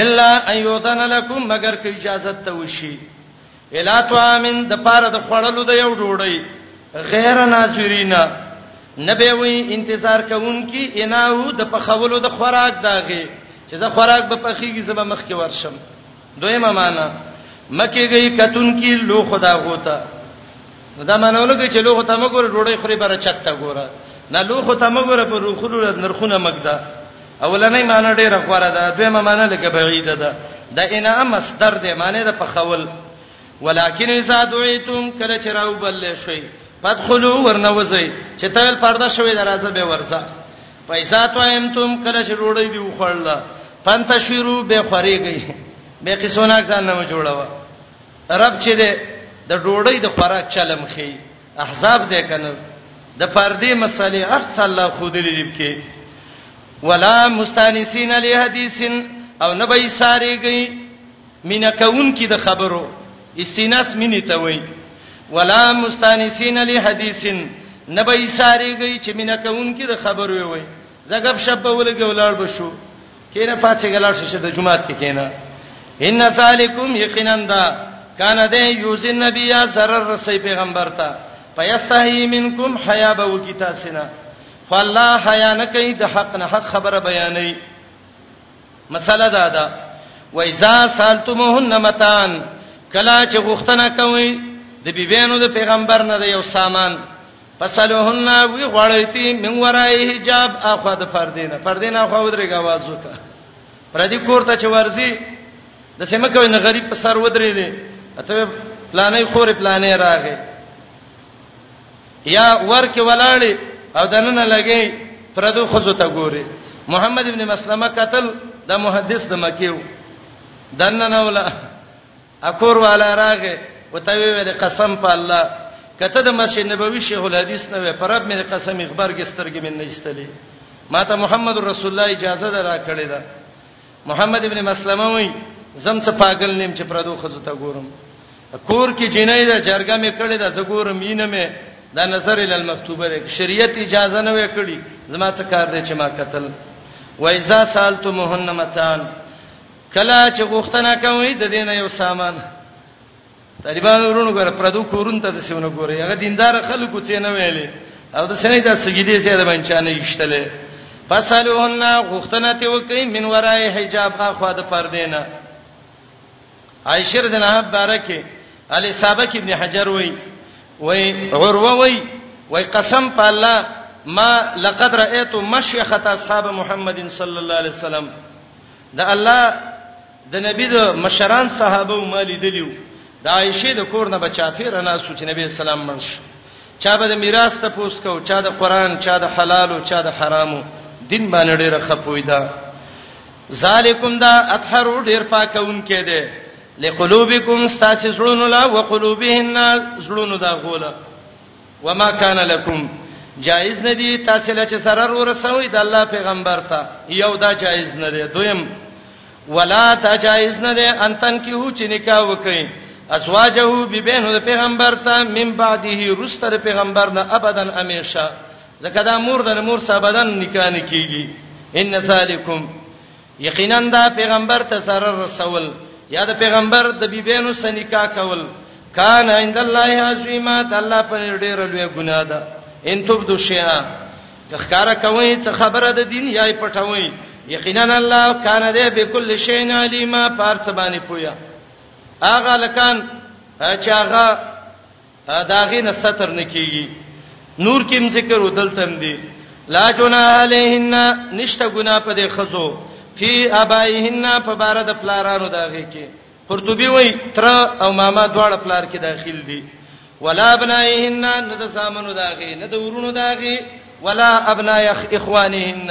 الا ایوتن لکم مگر کی اجازه ته وشي الا طعامن د پاره د خړلو د یو ډوړی غیر ناظرینا نبه وی انتظار کوونکی اناو د پخولو د خوراک داغه چې زه خوراک به پخېږي زما مخ کې ورشم دویمه معنا مکه گئی کتون کی لو خدا غوتا نو دا مانولو کې چې لوخ ته مګور ډوړې خوري بره چت ته ګوره نه لوخ ته مګور په روخلو نرخونه مګدا اولنې معنی ډیره خوره ده دویمه معنی لکه بعیده ده د انعام مصدر دی معنی ده په خول ولکن اذا دعیتم کله چې راو بلل شي فدخلوا ورنوځي چې تل پرده شوی درازه به ورځه پیسا تو امتم کله چې روړی دی وخړل پنت شیرو به خوريږي به قصونه ځان نه جوړوا رب چې د ډوړی د خوراک چلم خي احزاب دې کنه د پردې مسلې هر څه الله خو دې لري کې ولا مستانسین علی حدیث او نه به ساریږي مینا کون کی د خبرو استیناس مینی ته وای ولا مستانسین علی حدیث نه به ساریږي چې مینا کون کی د خبرو وای زګب شپ په ولګي ولاړ بشو کینه پاتې ګلاړ شې د جمعات کې کینه ان سالکم یقینا دا کان ده یوز النبی سرر رسې پیغمبر ته پیستحی منکم حیا به وکی تاسو نه فالله حیا نه کوي د حق نه حق خبره بیانې مسله دا ده و اذا سالتمهن متان کلا چې غوښتنه کوي د بیبینو د پیغمبر نه یو سامان فسلوهن وی غړیتی من ورای حجاب اخو د فردینه فردینه اخو ودرېګ आवाज وکړه پر دې کوړه چې ورزي د سیمه کوي نه غریب په سر ودرې دي اته پلانې خور پلانې راغې یا ورکه ولاړې او دنه لګې پردو خزو ته ګوري محمد ابن مسلمه قتل د محدث د مکیو دنه نه ولا اکور والا راغه وته ویل قسم په الله کته د مسجد نبوي شیخ الحدیث نه وې پرب مې قسم اخبار کې سترګې مې نه ایستلې ما ته محمد رسول الله اجازه درا کړې ده محمد ابن مسلمه وای زم څه پاگل نیم چې پردو خزو ته ګورم کور کې جنې ده جرګه مې کړې ده زه ګورم مینه مې دا نظر ال المکتوبه ده شریعت اجازه نه وې کړې زما څه کار دی چې ما قتل وایزا سالتمهن متان کله چې غوښتنه کوي د دین یو سامان طالبان ورونو ګره پردو کورون ته د سیونه ګوري هغه دیندار خلکو څه نه ویلي او د سنې د سجدي سره د بنچانه یشتله فسالوهن غختنه ته وکي من ورای حجاب اخوا د پردینه عائشه رضی الله عنها بارکه علی سابق ابن حجر وای وای عروه وای وای قسم په الله ما لقد رايت مشيخه اصحاب محمد صلی الله علیه وسلم د الله د نبی د مشران صحابه او مالی دلیو د عائشه د کور نه بچا پیر نه سوچ نبی اسلام منش چا به د میراث ته پوس کو چا د قران چا د حلالو چا د حرامو دین باندې ډیره خپوی ده ذالکم دا اطهر ډیر پاکون کې ده لقلوبکم استاسسلون لا وقلوبهن زلون دا غوله وما کان لکم جایز نه دی تاسو لچ سره ورسوي د الله پیغمبر ته یو دا جایز نه دی دویم ولا تا جایز نه دی ان تن کی هو چې نکاح وکړي ازواجه ببین د پیغمبر ته من بعده رستر پیغمبر نه ابدا امیشه زکه دا مور د مور سره بدن نکاح نه کیږي ان سالکم یقینا دا پیغمبر ته سره رسول یا د پیغمبر د بیبینو سنیکا کول کان عند الله عظیما د الله په ډیر لوی ګناه ده ان تبدو شیئا تخکارا کوي څه خبره د دین یای پټوي یقینا الله کان دې بكل شیء علیما پارڅ باندې پویا اغه لکان چې هغه دا غي نه ستر نه کیږي نور کیم ذکر ودلتم دی لا جنا علیهن نشته ګنا په دې خزو فی ابایهن په بار د پلارانو داږي کې قرطبي وای تر او ماما دواړه پلار کې داخل دي ولا ابنایهن نه د سامنو داږي نه د ورونو داږي ولا ابنای اخوانهن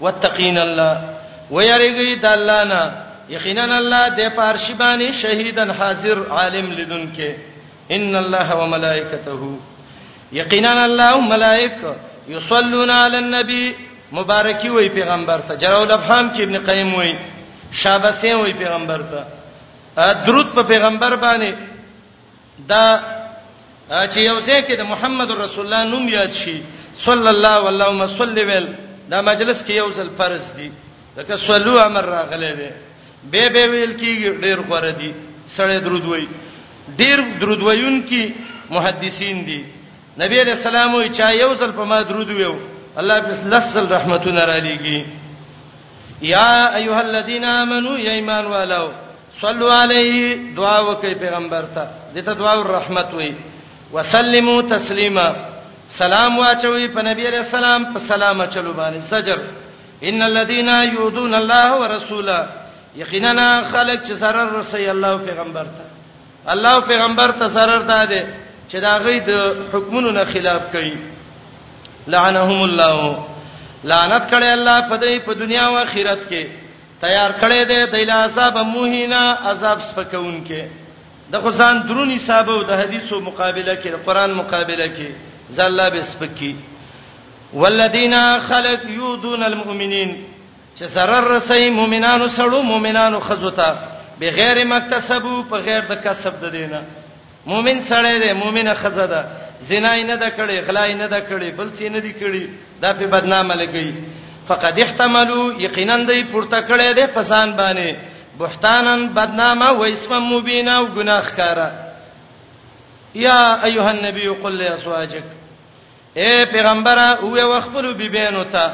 وتقین الله ويرګی د الله نه یقینا الله د پارشی باندې شهیدن حاضر عالم لدونکې ان الله وملائکته یقینا الله ملائک یصلون علی النبی مبارکی وای پیغمبر ته جراو لبحام کې ابن قیم وای شابسه وای پیغمبر ته درود په پیغمبر باندې دا چې یو ځای کې د محمد رسول الله نوم یاد شي صلی الله اللهم صلی ویل دا مجلس کې یو ځل فرض دی لکه صلو امر راغلی دی به به ویل کې ډیر غوړه دی سړی درود وای ډیر درود وایون کې محدثین دي نبی علیہ السلام وی چا یو ځل په ما درود ویو الله پس لسل رحمتونه را لېږي یا ایها الذین آمنو یا ایمان والو صلو علیه دعا وکي پیغمبر ته دته دعا الرحمت وي وسلمو تسلیما سلام واچوي په نبی عليه السلام په سلام چلو باندې سجر ان الذين يؤذون الله ورسوله یقینا خلق چې سره رسي الله پیغمبر ته الله پیغمبر ته سره ده دي چې دا غي د حکمونو نه خلاف کوي لعنهم الله لعنت کړي الله په دې په دنیا او آخرت کې تیار کړي دي د اله عذاب موهینا عذاب سپکونکې د خدان درونی صاحب او د حدیثو مقابله کې قرآن مقابله کې زلا به سپکی والذین خلق یودون المؤمنین چې zarar رسي مؤمنانو سړو مؤمنانو خزوتا بغیر مکتسبو په غیر د کسب د دینه مؤمن سړی دی مؤمنه خزه ده زنا یې نه ده کړې غلا یې نه ده کړې بل څه نه دي کړې دا په بدنامه لګي فقد احتملوا یقینا دی پورته کړې ده پسان باندې بهتانن بدنامه و اسم مبینا او گناهکارا یا ایها النبی قل لازواجک اے پیغمبر او وخپلو بیبینو ته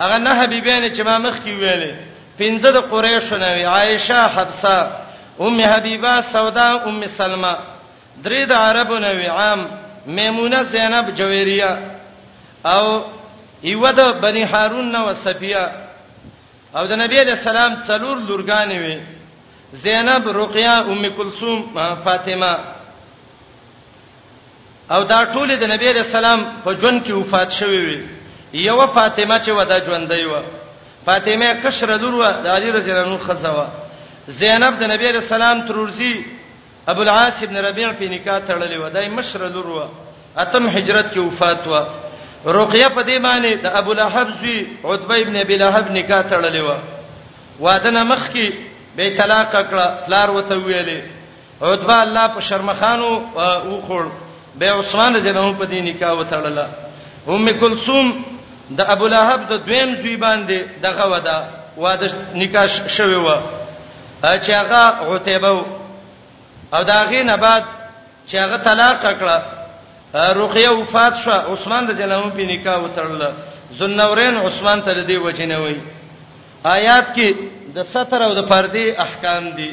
هغه نه بیبینه چې ما مخ کې ویلې پنځه د قریشو نه وی عائشه حفصه ام حبیبه سودا ام سلمہ درې د عربو نه وی عام میمونه زینب جویریه او یو د بنی هارون نه وسفیه او د نبی علیہ السلام څلور لورګانې وی زینب رقیه ام کلثوم فاطمه او دا ټول د نبی رسول سلام په ژوند کې وفات شوی وي یو فاطمه چې ودا ژوندۍ و فاطمه کشر لور و د علی رضی الله عنه خزوا زینب د نبی رسول سلام ترورزی ابو العاص ابن ربيع په نکاح تړلې و دای مشر لور و اتم هجرت کې وفات و رقیه په دې معنی د ابو لهب زوی عتبه ابن ابي لهب نکاح تړلې و واده نه مخ کې به طلاق کړه لار وته ویلې عتبه الله په شرمخانو او خور به عثمان جنو په دې نکاح وتړله ام کلثوم د ابو لهب د دویم زوی باندې دغه ودا واده نکاح شوی و چې هغه عتبه او دا غي نه بعد چې هغه طلاق کړه رقیه وفات شو عثمان د جنو په نکاح وتړله ذنورین عثمان ته دې وجنوي آیات کې د ستر او د پردې احکام دي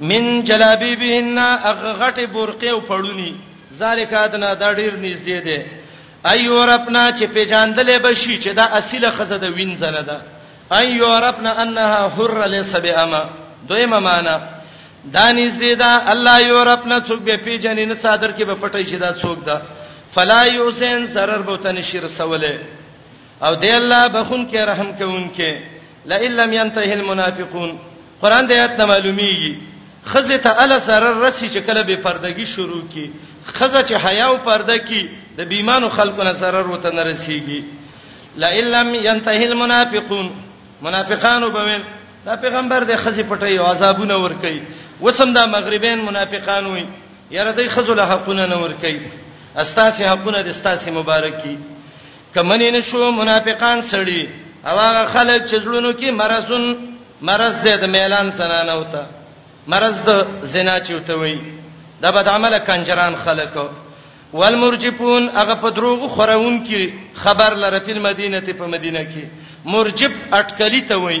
من جلابیبهن اغغټ برقه او پړونی ذالک ادنا دا ډیر نږدې دی ایو ربنا چې پیجاندلې بشي چې دا اصله خزه د وینځنه ده ایو ربنا انها حر ليس باما دویمه معنا دا نږدې ده الله یو ربنا څوک به پیجنې نه صادر کې به پټي شي دا څوک ده فلا یوسین zarar بوتن شر سوله او دی الله بخون کې رحم کوونکې لئن لم ينتهي المنافقون قران د آیات نه معلومیږي خزه ته ال سره رسی چې کله به پردګي شروع کی خزه چې حیا او پرده کی د بیمانو خلکو نه سره وروته نه رسیږي لئن لم ينتهي المنافقون منافقانو به ویل دا پیغمبر د خزه پټي او عذابونه ور کوي وسم دا مغربین منافقان وي یاره دای خزه له حقونه نه ور کوي استاسه حقونه د استاسه مبارکي کمنې نشو منافقان سړي او هغه خلک چې زړونو کې مرزون مرز دې د میلان سنانه وته مرز د زنا چوته وي د بد عمله کنجران خلک والمرجفون هغه په دروغ خورون کې خبر لره په مدینه ته په مدینه کې مرجف اٹکلی ته وي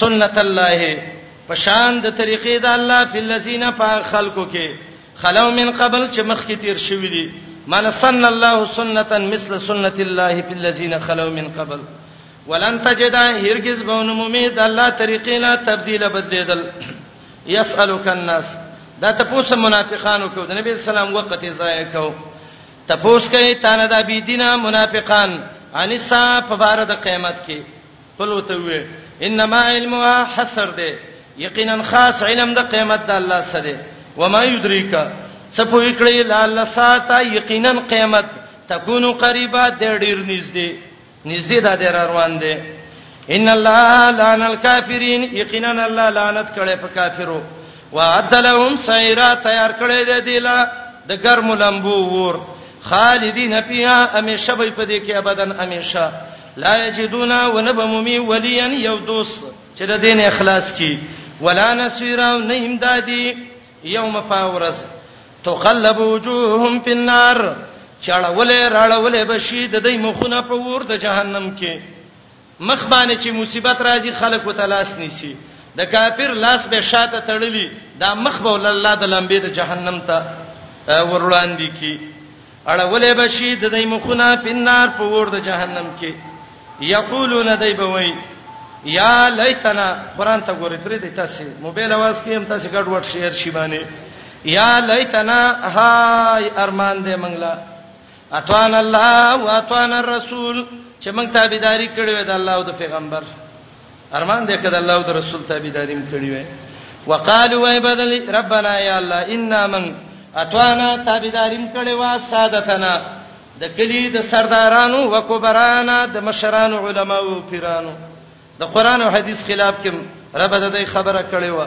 سنت الله پشان د طریقې د الله فی الذین په خلقو کې خلو من قبل چې مخ کې تیر شوی دي من سن الله سنتا مثل سنت الله فی الذین خلو من قبل ولن تجد هرگز به نمومي د الله طریقې نه تبديله بدلیدل یسالک الناس دا تاسو منافقانو کو د نبی اسلام وخت ضایع کو تاسو کوي تانه د بی دینه منافقان ان صاحب په بار د قیامت کې خپل وته وي انما علمها حسر ده یقینا خاص علم د قیامت د الله سره و ما یدریک څه پوی کړی لا الله ساته یقینا قیامت تكون قریبا د ډیر نږدې نږدې د ډیر روان دي ان الله لعن الکافرین یقینا الله لعنت کړي په کافرو وعد لهم سیرا تیار کړي د دیلا د ګرم لمبو ور خالدین فیها امیشه به په دې کې ابدن امیشه لا یجدون ونبمومی ولیا یو دوست چې د دین اخلاص کی ولا نسیرا نه امدادی یوم پاورز تقلب وجوههم فی النار چړولې راړولې بشي د دې مخونه په ور د جهنم کې مخ باندې چې مصیبت راځي خلک وتلاس نیسی د کافر لاس به شاته تړلی دا مخ به ول الله د لمبې د جهنم ته وروړاندې کی اړولې بشي د دې مخونه په نار په ور د جهنم کې یقولون دای به وای یا لیتنا قران ته ګورې پرې د تاسو موبایل आवाज کې هم تاسو ګډ وډ شیر شي باندې یا لیتنا هاي ارمان دې منګلا اتوان الله واتوان الرسول چې موږ تابعداري کړې وې د الله او د پیغمبر ارمان دې کړه الله او د رسول تابعداریم کړی وي وقالو وای بدل ربنا یا الله انا من اتوانا تابعداریم کړي وا سادتنا د کلی د سردارانو و کبرانا د مشرانو علماو پیرانو د قران او حدیث خلاف کې رب د دې خبره کړي وا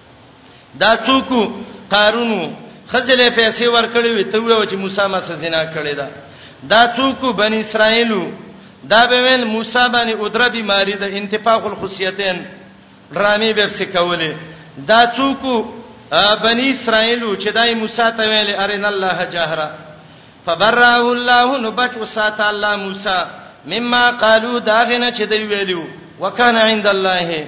دا څوک قارون خزله پیسې ورکړې وي ته وې چې موسی ما سزنا کړې ده دا څوک بنی اسرائیلو دا به ویل موسی باندې ادره بیماری د انتفاق الخصیتین ډرامې به څه کولې دا څوک بنی اسرائیل چې دای موسی ته ویل ارین الله جهرا فبرأه الله نبچ وسات الله موسی مما قالو داغنه چې دی ویلو وکانه عند الله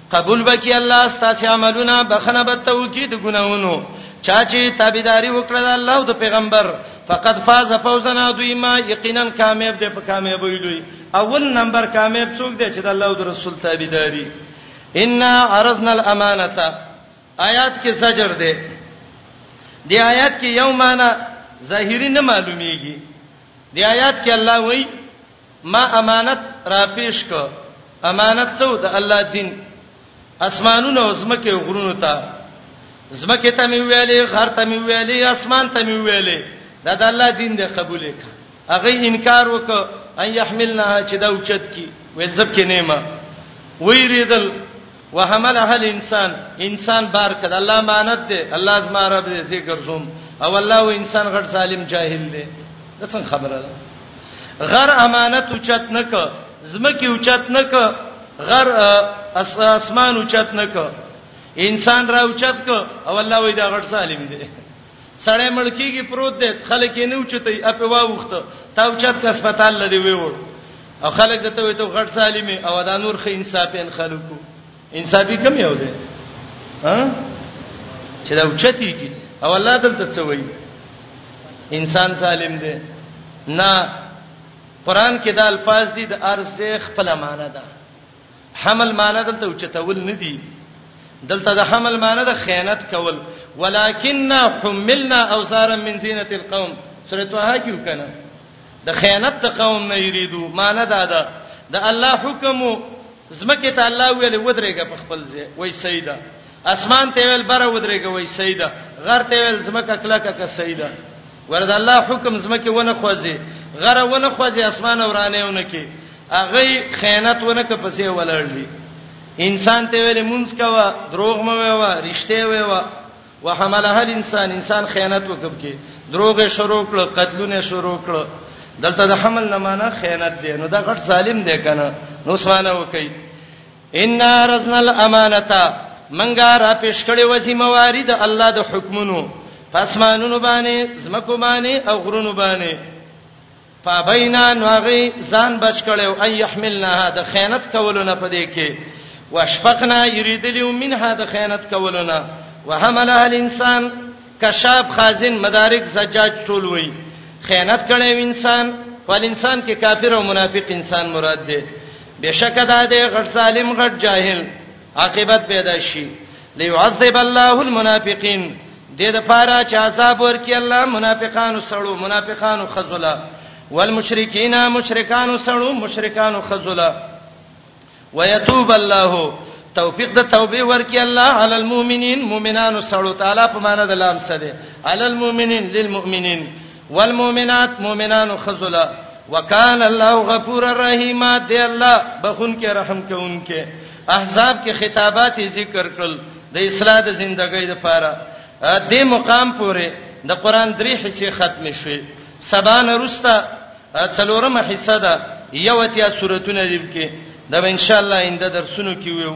قبول بکی الله ستاسو عملونه بخنه بتو کی د ګناونو چا چې تابعداري وکړه الله او د پیغمبر فقط فاز فوزنا دوی ما یقینا کامیاب دی په کامیابی دوی اول نمبر کامیاب څوک دی چې د الله او د رسول تابعداري ان عرضنا الامانه آیات کې زجر دی دی آیات کې یو معنی ظاهری نه معلومیږي دی آیات کې الله وایي ما امانت را پیش کو امانت څو د الله دین اسمانونو او زمکه او غرونو ته زمکه ته مې ویلې غر ته مې ویلې اسمان ته مې ویلې دا د الله دین دې قبول کړه هغه انکار وک ان يحملنا چې دا اوچت کی وې زب کې نیمه ویریدل وحملها الانسان انسان بار کړ الله مانت دی الله زما رب دی زه ګرځوم او الله و انسان غټ ظالم جاهل دی دا څنګه خبره ده غر امانت اوچت نک زمکی اوچت نک غر اسمان اوچت نک انسان را اوچت ک او الله وې دا غټ ظالم دی سړی مړ کیږي پروت دی خلک یې نو چتای اپه واوخته تاو چت کا هسپتال لدی ویوړ او خلک دته وي ته غټ ظالم او دا نور خې انصافین خلکو انصافي کم یو دی ها چې دا اوچتی کی او الله دلته څه وایي انسان ظالم دی نه قران کې دا الفاظ دي د ارزه خپل معنا ده حمل معنی دلته اوچتول نه دی دلته د حمل معنی د خیانت کول ولکننا حملنا اوزارا من زینه القوم سوره طه کې وکنه د خیانت د قوم نه یریدو معنی دا ده د الله حکم زمکه ته الله ویل ودرېګه په خپل ځای وای سیدا اسمان ته ویل بره ودرېګه وای سیدا غر ته ویل زمکه کلکه کا سیدا ورته الله حکم زمکه ونه خوځي غره ونه خوځي اسمان ورانه ونه کی هغه خیانت ونه ک پسې ولړلی انسان ته ویل مونږ کوا دروغ مو ویوا رښتیا ویوا وحملها الانسان انسان خیانت وکب کی دروغ شروع کړ قتلونه شروع کړ دلته د حمل نه معنی خیانت دی نو دا غټ ظالم دی کنه نو سوانه وکي ان رزنا الامانه منګه را پیش کړي و ذمہ واری د الله د حکمونو پسمانونو باندې زمکو باندې او غرونو باندې فبینا نوغی ځان بچ کړو ان یحملناها د خیانت کولو نه پدې کې واشفقنا یریدلیو منها د خیانت کولو نه وحملها الانسان کشاف خازن مدارک زجاج ټول وی خیانت کړي انسان ول انسان کې کافر او منافق انسان مراد دی بشک دا دی غټ ظالم غټ جاهل عاقبت پیدا شي ليعذب الله المنافقين د دې لپاره چې عذاب ورکړي الله منافقانو سړو منافقانو خذلا والمشرکین مشرکانو سړو مشرکانو خذلا ويتوب الله توفیق د توبې ورکړي الله علی المؤمنین مؤمنانو سړو تعالی په معنا د لام سره علی المؤمنین للمؤمنین والمؤمنات مؤمنانو خزلا وکال الله غفور الرحیم دی الله بخون کې رحم کوونکې احزاب کې خطابات ذکر کړل د اصلاح د ژوندۍ لپاره د مقام پورې د قران درې حصے ختم شوه سبا نرستا څلورمه حصہ ده
یو اتیا سورته نریب کې دا ان شاء الله انده درسونو کې ویو